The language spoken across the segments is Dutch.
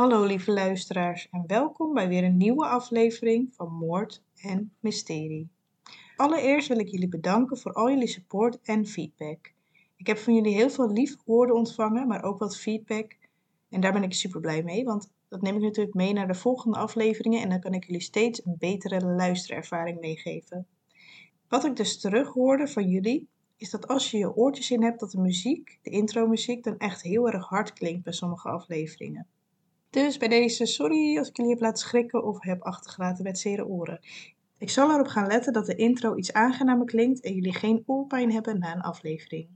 Hallo lieve luisteraars en welkom bij weer een nieuwe aflevering van Moord en Mysterie. Allereerst wil ik jullie bedanken voor al jullie support en feedback. Ik heb van jullie heel veel lieve woorden ontvangen, maar ook wat feedback. En daar ben ik super blij mee, want dat neem ik natuurlijk mee naar de volgende afleveringen en dan kan ik jullie steeds een betere luisterervaring meegeven. Wat ik dus terug hoorde van jullie, is dat als je je oortjes in hebt, dat de muziek, de intro muziek, dan echt heel erg hard klinkt bij sommige afleveringen. Dus bij deze, sorry als ik jullie heb laten schrikken of heb achtergelaten met zere oren. Ik zal erop gaan letten dat de intro iets aangenamer klinkt en jullie geen oorpijn hebben na een aflevering.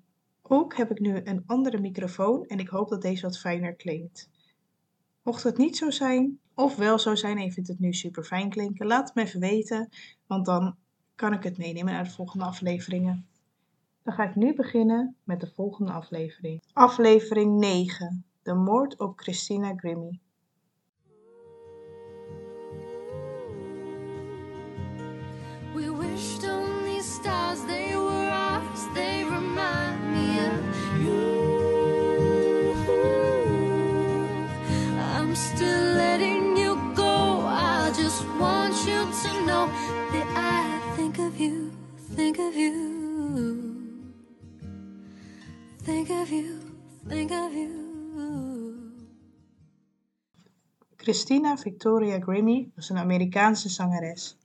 Ook heb ik nu een andere microfoon en ik hoop dat deze wat fijner klinkt. Mocht het niet zo zijn, of wel zo zijn en je vindt het nu super fijn klinken, laat het me even weten, want dan kan ik het meenemen naar de volgende afleveringen. Dan ga ik nu beginnen met de volgende aflevering. Aflevering 9. De moord op Christina Grimmie. We wished on these stars, Christina Victoria Grimmie was een Amerikaanse zangeres.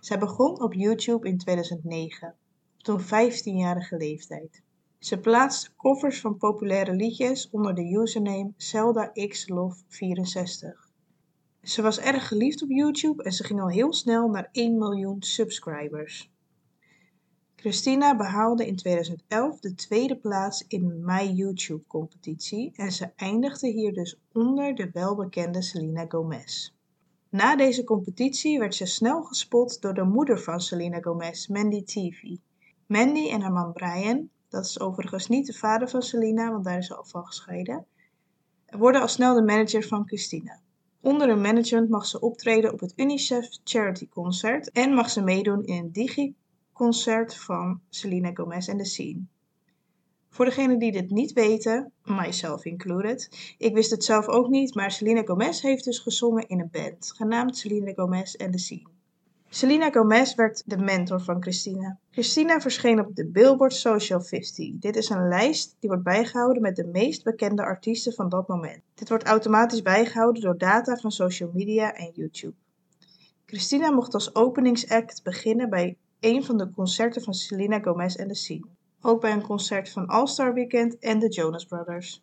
Zij begon op YouTube in 2009, op een 15-jarige leeftijd. Ze plaatste covers van populaire liedjes onder de username Zelda X Love 64. Ze was erg geliefd op YouTube en ze ging al heel snel naar 1 miljoen subscribers. Christina behaalde in 2011 de tweede plaats in My YouTube competitie en ze eindigde hier dus onder de welbekende Selena Gomez. Na deze competitie werd ze snel gespot door de moeder van Selena Gomez, Mandy TV. Mandy en haar man Brian, dat is overigens niet de vader van Selena, want daar is ze al van gescheiden, worden al snel de manager van Christina. Onder hun management mag ze optreden op het UNICEF Charity Concert en mag ze meedoen in een digi-concert van Selena Gomez en The Scene. Voor degenen die dit niet weten, myself included, ik wist het zelf ook niet, maar Selena Gomez heeft dus gezongen in een band, genaamd Selena Gomez and The Scene. Selena Gomez werd de mentor van Christina. Christina verscheen op de Billboard Social 50. Dit is een lijst die wordt bijgehouden met de meest bekende artiesten van dat moment. Dit wordt automatisch bijgehouden door data van social media en YouTube. Christina mocht als openingsact beginnen bij een van de concerten van Selena Gomez en The Scene. Ook bij een concert van All Star Weekend en de Jonas Brothers.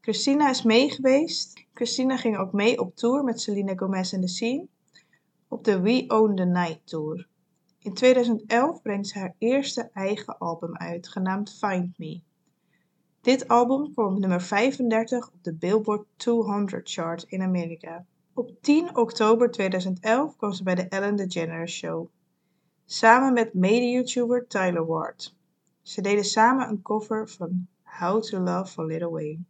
Christina is meegeweest. Christina ging ook mee op tour met Selena Gomez en The Scene op de We Own the Night Tour. In 2011 brengt ze haar eerste eigen album uit, genaamd Find Me. Dit album kwam op nummer 35 op de Billboard 200 chart in Amerika. Op 10 oktober 2011 kwam ze bij de Ellen DeGeneres Show, samen met mede-YouTuber Tyler Ward. Ze deden samen een cover van How to Love van Lil Wayne.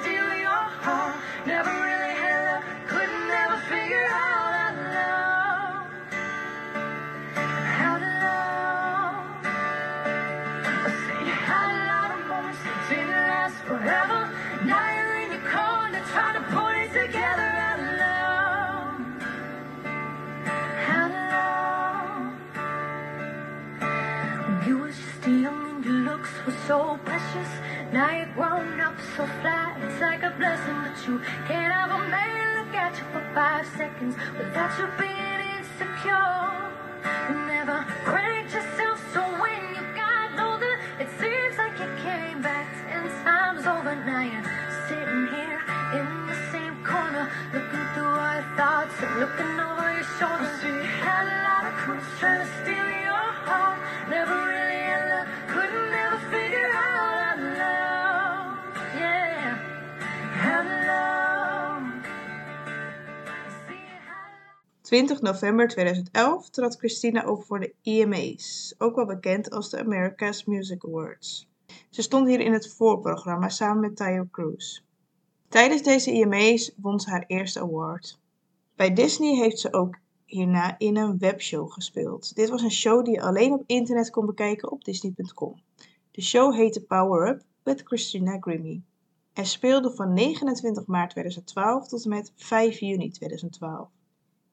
Steal your. Never without you being 20 november 2011 trad Christina op voor de EMA's, ook wel bekend als de America's Music Awards. Ze stond hier in het voorprogramma samen met Tayo Cruz. Tijdens deze EMA's won ze haar eerste award. Bij Disney heeft ze ook hierna in een webshow gespeeld. Dit was een show die je alleen op internet kon bekijken op Disney.com. De show heette Power Up with Christina Grimmie en speelde van 29 maart 2012 tot en met 5 juni 2012.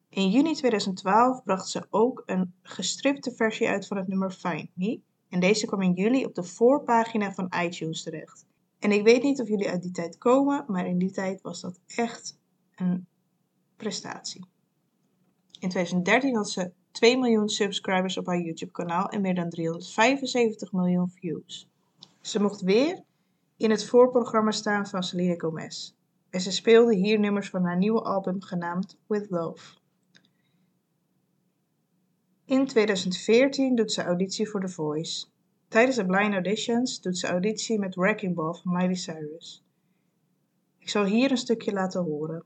In juni 2012 bracht ze ook een gestripte versie uit van het nummer Find Me. En deze kwam in juli op de voorpagina van iTunes terecht. En ik weet niet of jullie uit die tijd komen, maar in die tijd was dat echt een prestatie. In 2013 had ze 2 miljoen subscribers op haar YouTube-kanaal en meer dan 375 miljoen views. Ze mocht weer in het voorprogramma staan van Selena Gomez. En ze speelde hier nummers van haar nieuwe album genaamd With Love. In 2014 doet ze auditie voor The Voice. Tijdens de blind auditions doet ze auditie met Wrecking Ball van Miley Cyrus. Ik zal hier een stukje laten horen.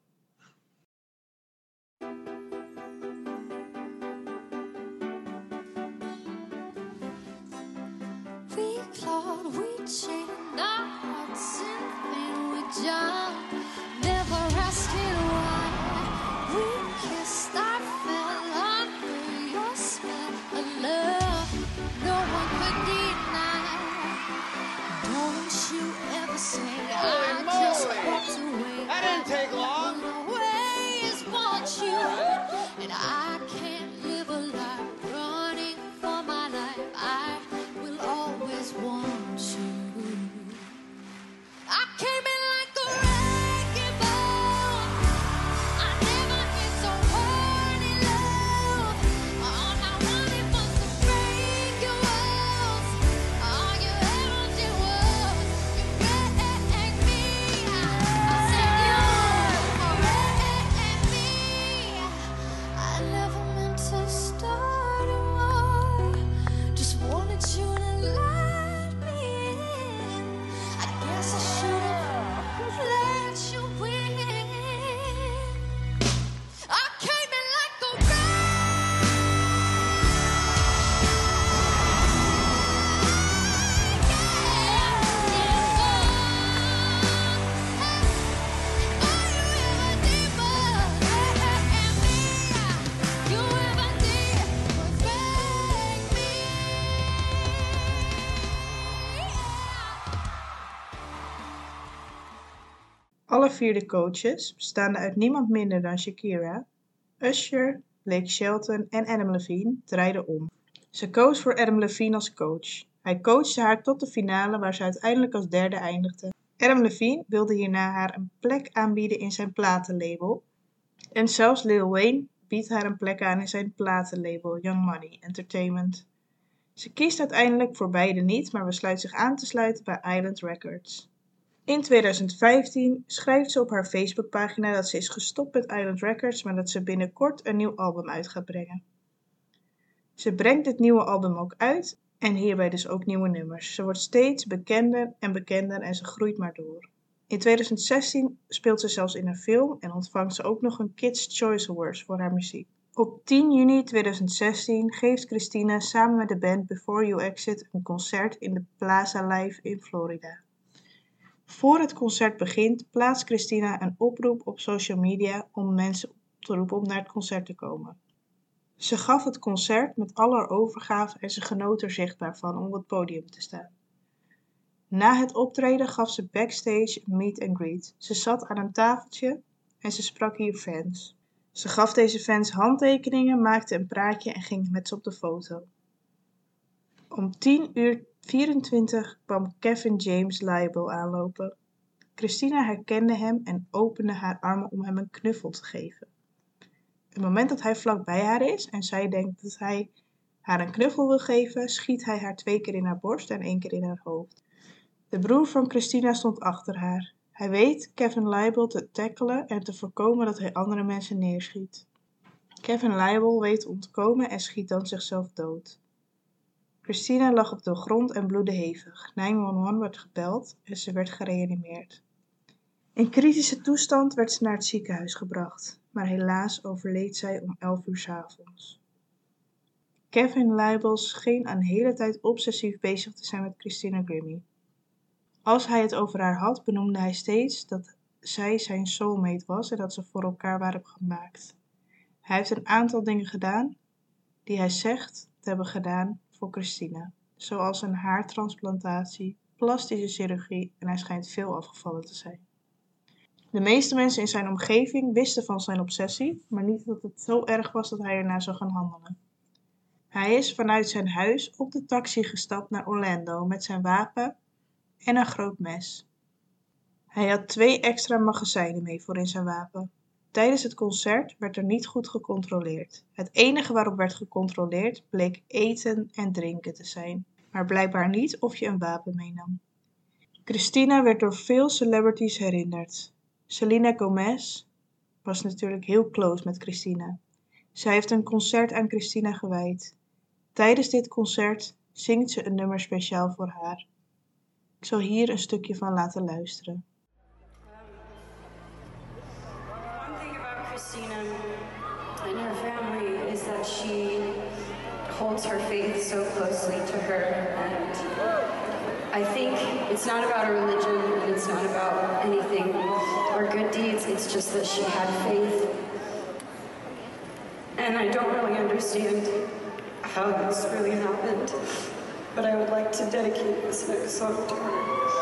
Alle vier de coaches, bestaande uit niemand minder dan Shakira, Usher, Blake Shelton en Adam Levine, draaiden om. Ze koos voor Adam Levine als coach. Hij coachte haar tot de finale waar ze uiteindelijk als derde eindigde. Adam Levine wilde hierna haar een plek aanbieden in zijn platenlabel. En zelfs Lil Wayne biedt haar een plek aan in zijn platenlabel Young Money Entertainment. Ze kiest uiteindelijk voor beide niet, maar besluit zich aan te sluiten bij Island Records. In 2015 schrijft ze op haar Facebookpagina dat ze is gestopt met Island Records, maar dat ze binnenkort een nieuw album uit gaat brengen. Ze brengt dit nieuwe album ook uit en hierbij dus ook nieuwe nummers. Ze wordt steeds bekender en bekender en ze groeit maar door. In 2016 speelt ze zelfs in een film en ontvangt ze ook nog een Kids Choice Awards voor haar muziek. Op 10 juni 2016 geeft Christina samen met de band Before You Exit een concert in de Plaza Live in Florida. Voor het concert begint plaatst Christina een oproep op social media om mensen op te roepen om naar het concert te komen. Ze gaf het concert met al haar overgave en ze genoot er zichtbaar van om op het podium te staan. Na het optreden gaf ze backstage meet and greet. Ze zat aan een tafeltje en ze sprak hier fans. Ze gaf deze fans handtekeningen, maakte een praatje en ging met ze op de foto. Om 10 uur 24 kwam Kevin James Liable aanlopen. Christina herkende hem en opende haar armen om hem een knuffel te geven. Het moment dat hij vlak bij haar is en zij denkt dat hij haar een knuffel wil geven, schiet hij haar twee keer in haar borst en één keer in haar hoofd. De broer van Christina stond achter haar. Hij weet Kevin Liable te tackelen en te voorkomen dat hij andere mensen neerschiet. Kevin Liable weet ontkomen en schiet dan zichzelf dood. Christina lag op de grond en bloedde hevig. 911 werd gebeld en ze werd gereanimeerd. In kritische toestand werd ze naar het ziekenhuis gebracht, maar helaas overleed zij om 11 uur 's avonds. Kevin Liable scheen een hele tijd obsessief bezig te zijn met Christina Grimmie. Als hij het over haar had, benoemde hij steeds dat zij zijn soulmate was en dat ze voor elkaar waren gemaakt. Hij heeft een aantal dingen gedaan die hij zegt te hebben gedaan voor Christina, zoals een haartransplantatie, plastische chirurgie en hij schijnt veel afgevallen te zijn. De meeste mensen in zijn omgeving wisten van zijn obsessie, maar niet dat het zo erg was dat hij ernaar zou gaan handelen. Hij is vanuit zijn huis op de taxi gestapt naar Orlando met zijn wapen en een groot mes. Hij had twee extra magazijnen mee voor in zijn wapen. Tijdens het concert werd er niet goed gecontroleerd. Het enige waarop werd gecontroleerd bleek eten en drinken te zijn, maar blijkbaar niet of je een wapen meenam. Christina werd door veel celebrities herinnerd. Selena Gomez was natuurlijk heel close met Christina. Zij heeft een concert aan Christina gewijd. Tijdens dit concert zingt ze een nummer speciaal voor haar. Ik zal hier een stukje van laten luisteren. That she holds her faith so closely to her. And I think it's not about a religion and it's not about anything or good deeds. It's just that she had faith. And I don't really understand how this really happened. But I would like to dedicate this next song to her.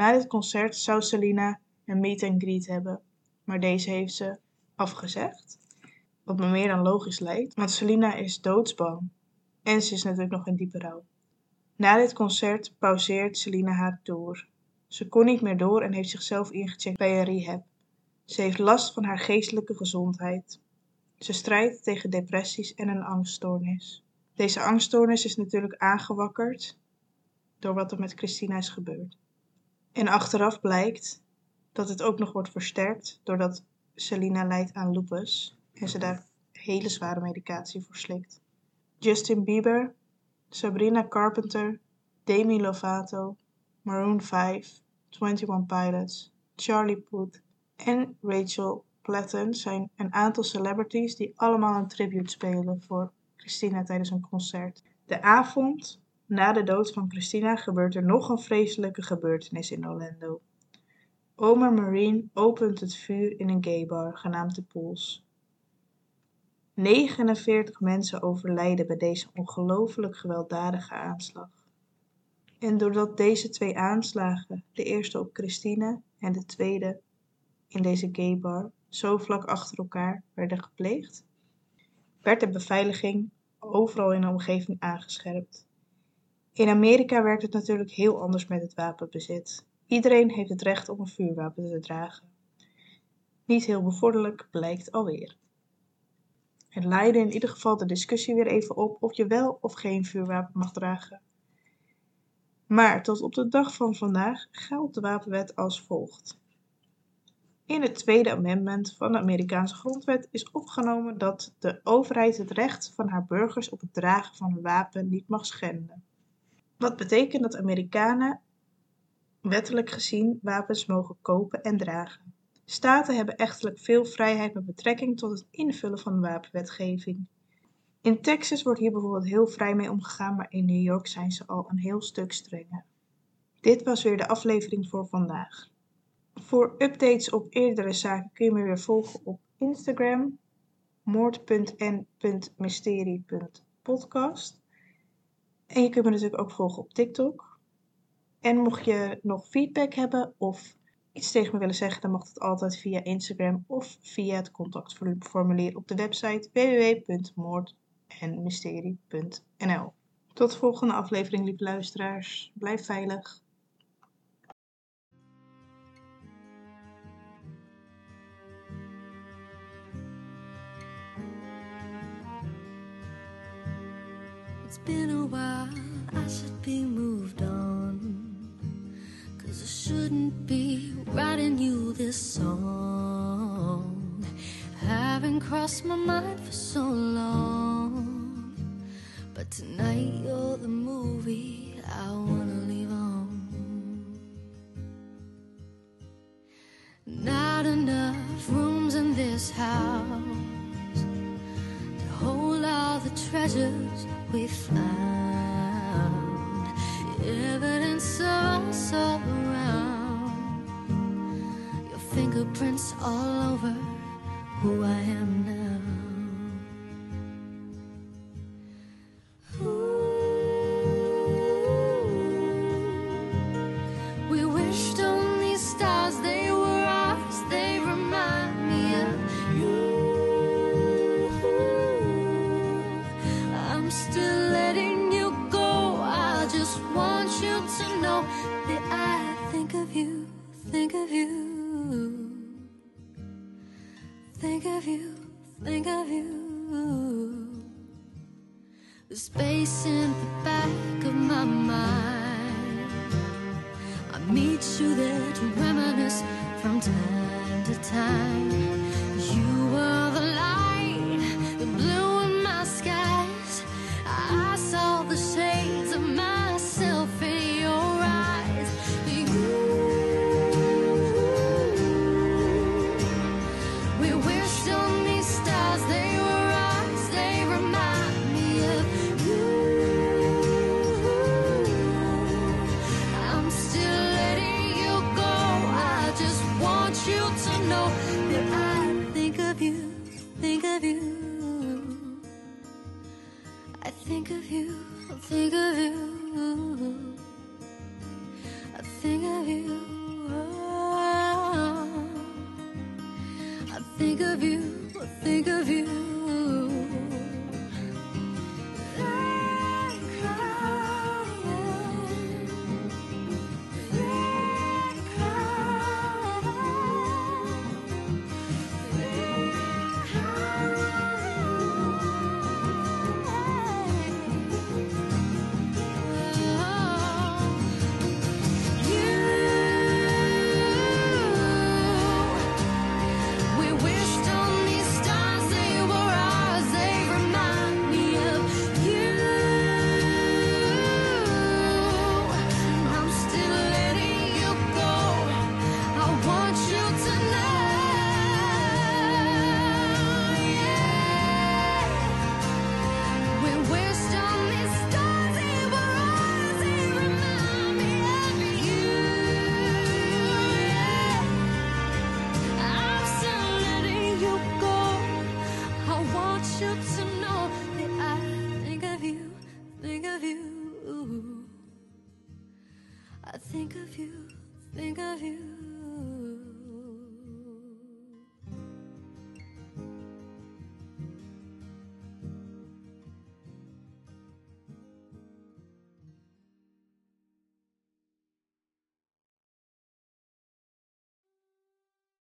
Na dit concert zou Selena een meet and greet hebben, maar deze heeft ze afgezegd. Wat me meer dan logisch lijkt, want Selena is doodsbang en ze is natuurlijk nog in diepe rouw. Na dit concert pauzeert Selena haar tour. Ze kon niet meer door en heeft zichzelf ingecheckt bij een rehab. Ze heeft last van haar geestelijke gezondheid. Ze strijdt tegen depressies en een angststoornis. Deze angststoornis is natuurlijk aangewakkerd door wat er met Christina is gebeurd. En achteraf blijkt dat het ook nog wordt versterkt doordat Selina lijdt aan lupus en ze daar hele zware medicatie voor slikt. Justin Bieber, Sabrina Carpenter, Demi Lovato, Maroon 5, 21 Pilots, Charlie Puth en Rachel Platten zijn een aantal celebrities die allemaal een tribute spelen voor Christina tijdens een concert. De avond na de dood van Christina gebeurt er nog een vreselijke gebeurtenis in Orlando. Omar Marine opent het vuur in een gaybar genaamd de Pools. 49 mensen overlijden bij deze ongelooflijk gewelddadige aanslag. En doordat deze twee aanslagen, de eerste op Christina en de tweede in deze gaybar, zo vlak achter elkaar werden gepleegd, werd de beveiliging overal in de omgeving aangescherpt. In Amerika werkt het natuurlijk heel anders met het wapenbezit. Iedereen heeft het recht om een vuurwapen te dragen. Niet heel bevorderlijk blijkt alweer. Het leidde in ieder geval de discussie weer even op of je wel of geen vuurwapen mag dragen. Maar tot op de dag van vandaag geldt de wapenwet als volgt. In het tweede amendement van de Amerikaanse grondwet is opgenomen dat de overheid het recht van haar burgers op het dragen van een wapen niet mag schenden. Wat betekent dat Amerikanen wettelijk gezien wapens mogen kopen en dragen. Staten hebben echtelijk veel vrijheid met betrekking tot het invullen van wapenwetgeving. In Texas wordt hier bijvoorbeeld heel vrij mee omgegaan, maar in New York zijn ze al een heel stuk strenger. Dit was weer de aflevering voor vandaag. Voor updates op eerdere zaken kun je me weer volgen op Instagram moord.n.mysterie.podcast. En je kunt me natuurlijk ook volgen op TikTok. En mocht je nog feedback hebben of iets tegen me willen zeggen, dan mag dat altijd via Instagram of via het contactformulier op de website www.moordenmysterie.nl. Tot de volgende aflevering, lieve luisteraars. Blijf veilig. It's been a while, I should be moved on. Cause I shouldn't be writing you this song. Haven't crossed my mind for so long. But tonight you're fingerprints all over who I am now. The space in the back of my mind. I meet you there to reminisce from time to time. You were know